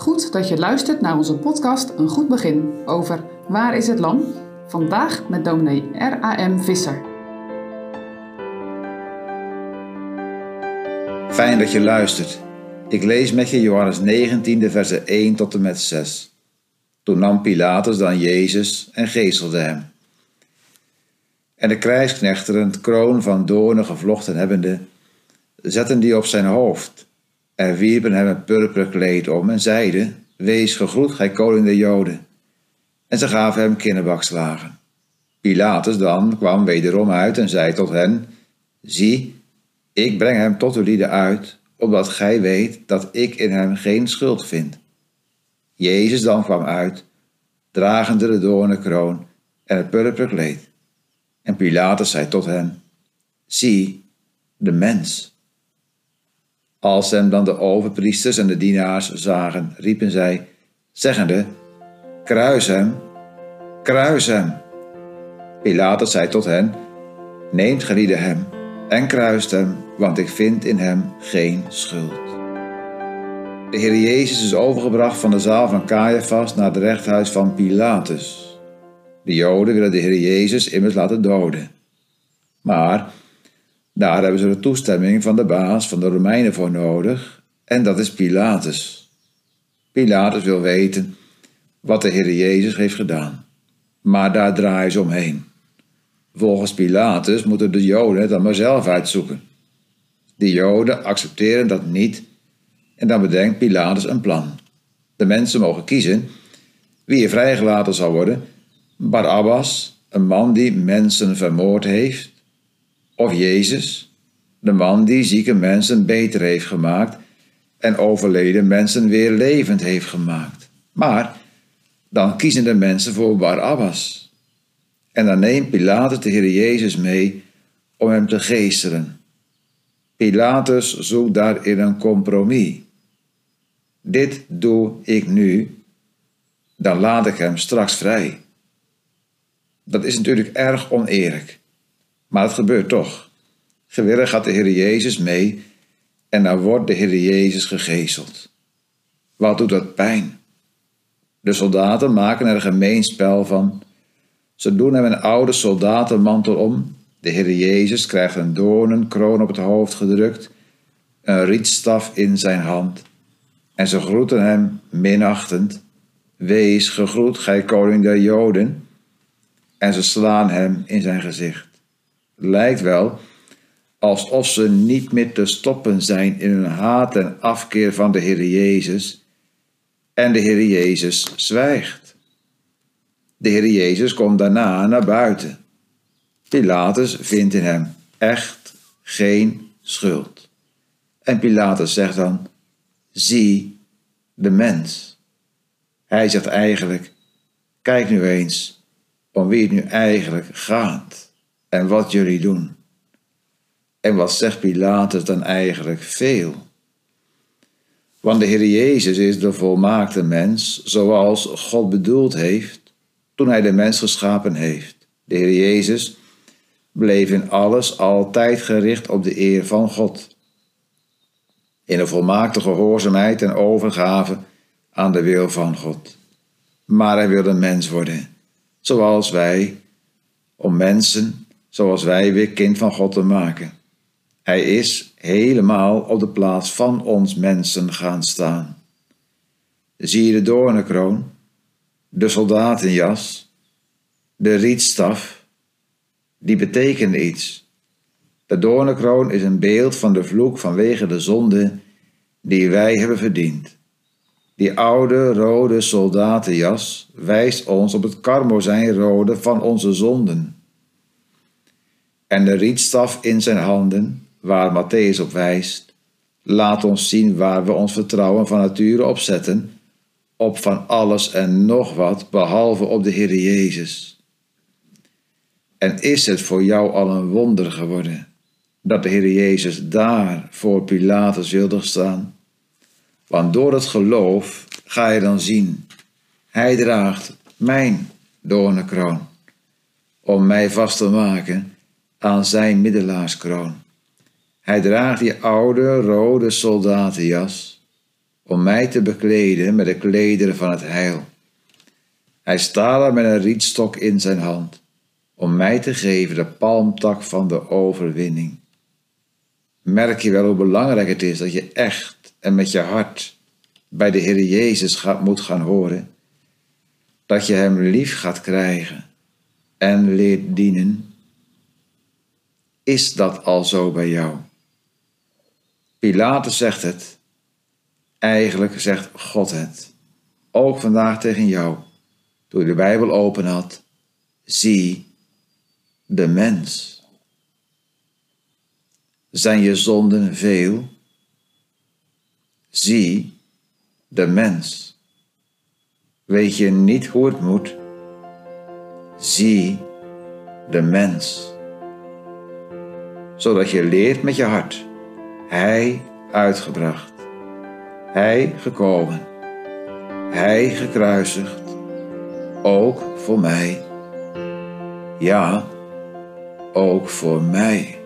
Goed dat je luistert naar onze podcast Een Goed Begin over Waar is het Lam? Vandaag met dominee R.A.M. Visser. Fijn dat je luistert. Ik lees met je Johannes 19, versen 1 tot en met 6. Toen nam Pilatus dan Jezus en geestelde hem. En de krijgsknechten, een kroon van doornen gevlochten hebbende, zetten die op zijn hoofd en wierpen hem een purperen kleed om en zeiden, Wees gegroet, gij koning der Joden. En ze gaven hem kinderbakslagen. Pilatus dan kwam wederom uit en zei tot hen, Zie, ik breng hem tot uw lieden uit, omdat gij weet dat ik in hem geen schuld vind. Jezus dan kwam uit, dragende de doornenkroon en het purperen kleed. En Pilatus zei tot hem, Zie, de mens. Als hem dan de overpriesters en de dienaars zagen, riepen zij, zeggende, Kruis hem, kruis hem. Pilatus zei tot hen, Neemt gelieden hem en kruist hem, want ik vind in hem geen schuld. De Heer Jezus is overgebracht van de zaal van Caiaphas naar het rechthuis van Pilatus. De Joden willen de Heer Jezus immers laten doden. Maar daar hebben ze de toestemming van de baas van de Romeinen voor nodig, en dat is Pilatus. Pilatus wil weten wat de Heer Jezus heeft gedaan, maar daar draaien ze omheen. Volgens Pilatus moeten de Joden het dan maar zelf uitzoeken. De Joden accepteren dat niet en dan bedenkt Pilatus een plan. De mensen mogen kiezen wie er vrijgelaten zal worden: Barabbas, een man die mensen vermoord heeft, of Jezus, de man die zieke mensen beter heeft gemaakt en overleden mensen weer levend heeft gemaakt. Maar dan kiezen de mensen voor Barabbas. En dan neemt Pilatus de Heer Jezus mee om hem te geesteren. Pilatus zoekt daarin een compromis. Dit doe ik nu, dan laat ik hem straks vrij. Dat is natuurlijk erg oneerlijk. Maar het gebeurt toch. Gewillig gaat de Heer Jezus mee en dan wordt de Heer Jezus gegezeld. Wat doet dat pijn? De soldaten maken er een gemeen spel van. Ze doen hem een oude soldatenmantel om. De Heer Jezus krijgt een doornenkroon op het hoofd gedrukt, een rietstaf in zijn hand. En ze groeten hem minachtend. Wees gegroet, gij koning der Joden. En ze slaan hem in zijn gezicht lijkt wel alsof ze niet meer te stoppen zijn in hun haat en afkeer van de Heer Jezus. En de Heer Jezus zwijgt. De Heer Jezus komt daarna naar buiten. Pilatus vindt in hem echt geen schuld. En Pilatus zegt dan: Zie de mens. Hij zegt eigenlijk: Kijk nu eens om wie het nu eigenlijk gaat en wat jullie doen. En wat zegt Pilatus dan eigenlijk veel? Want de Heer Jezus is de volmaakte mens, zoals God bedoeld heeft toen Hij de mens geschapen heeft. De Heer Jezus bleef in alles altijd gericht op de eer van God. In een volmaakte gehoorzaamheid en overgave aan de wil van God. Maar Hij wilde mens worden, zoals wij, om mensen zoals wij weer kind van God te maken. Hij is helemaal op de plaats van ons mensen gaan staan. Zie je de doornenkroon, de soldatenjas, de rietstaf, die betekenen iets. De doornenkroon is een beeld van de vloek vanwege de zonde die wij hebben verdiend. Die oude rode soldatenjas wijst ons op het karmozijnrode van onze zonden en de rietstaf in zijn handen, waar Matthäus op wijst, laat ons zien waar we ons vertrouwen van nature op zetten, op van alles en nog wat, behalve op de Heer Jezus. En is het voor jou al een wonder geworden dat de Heer Jezus daar voor Pilatus wilde staan? Want door het geloof ga je dan zien, Hij draagt mijn doornenkroon, om mij vast te maken aan zijn middelaarskroon. Hij draagt die oude rode soldatenjas om mij te bekleden met de klederen van het heil. Hij staat er met een rietstok in zijn hand, om mij te geven de palmtak van de overwinning. Merk je wel hoe belangrijk het is dat je echt en met je hart bij de Heer Jezus gaat, moet gaan horen, dat je Hem lief gaat krijgen en leert dienen? Is dat al zo bij jou? Pilatus zegt het. Eigenlijk zegt God het. Ook vandaag tegen jou, toen je de Bijbel open had. Zie de mens. Zijn je zonden veel? Zie de mens. Weet je niet hoe het moet? Zie de mens. Zodat je leert met je hart. Hij uitgebracht. Hij gekomen. Hij gekruisigd. Ook voor mij. Ja, ook voor mij.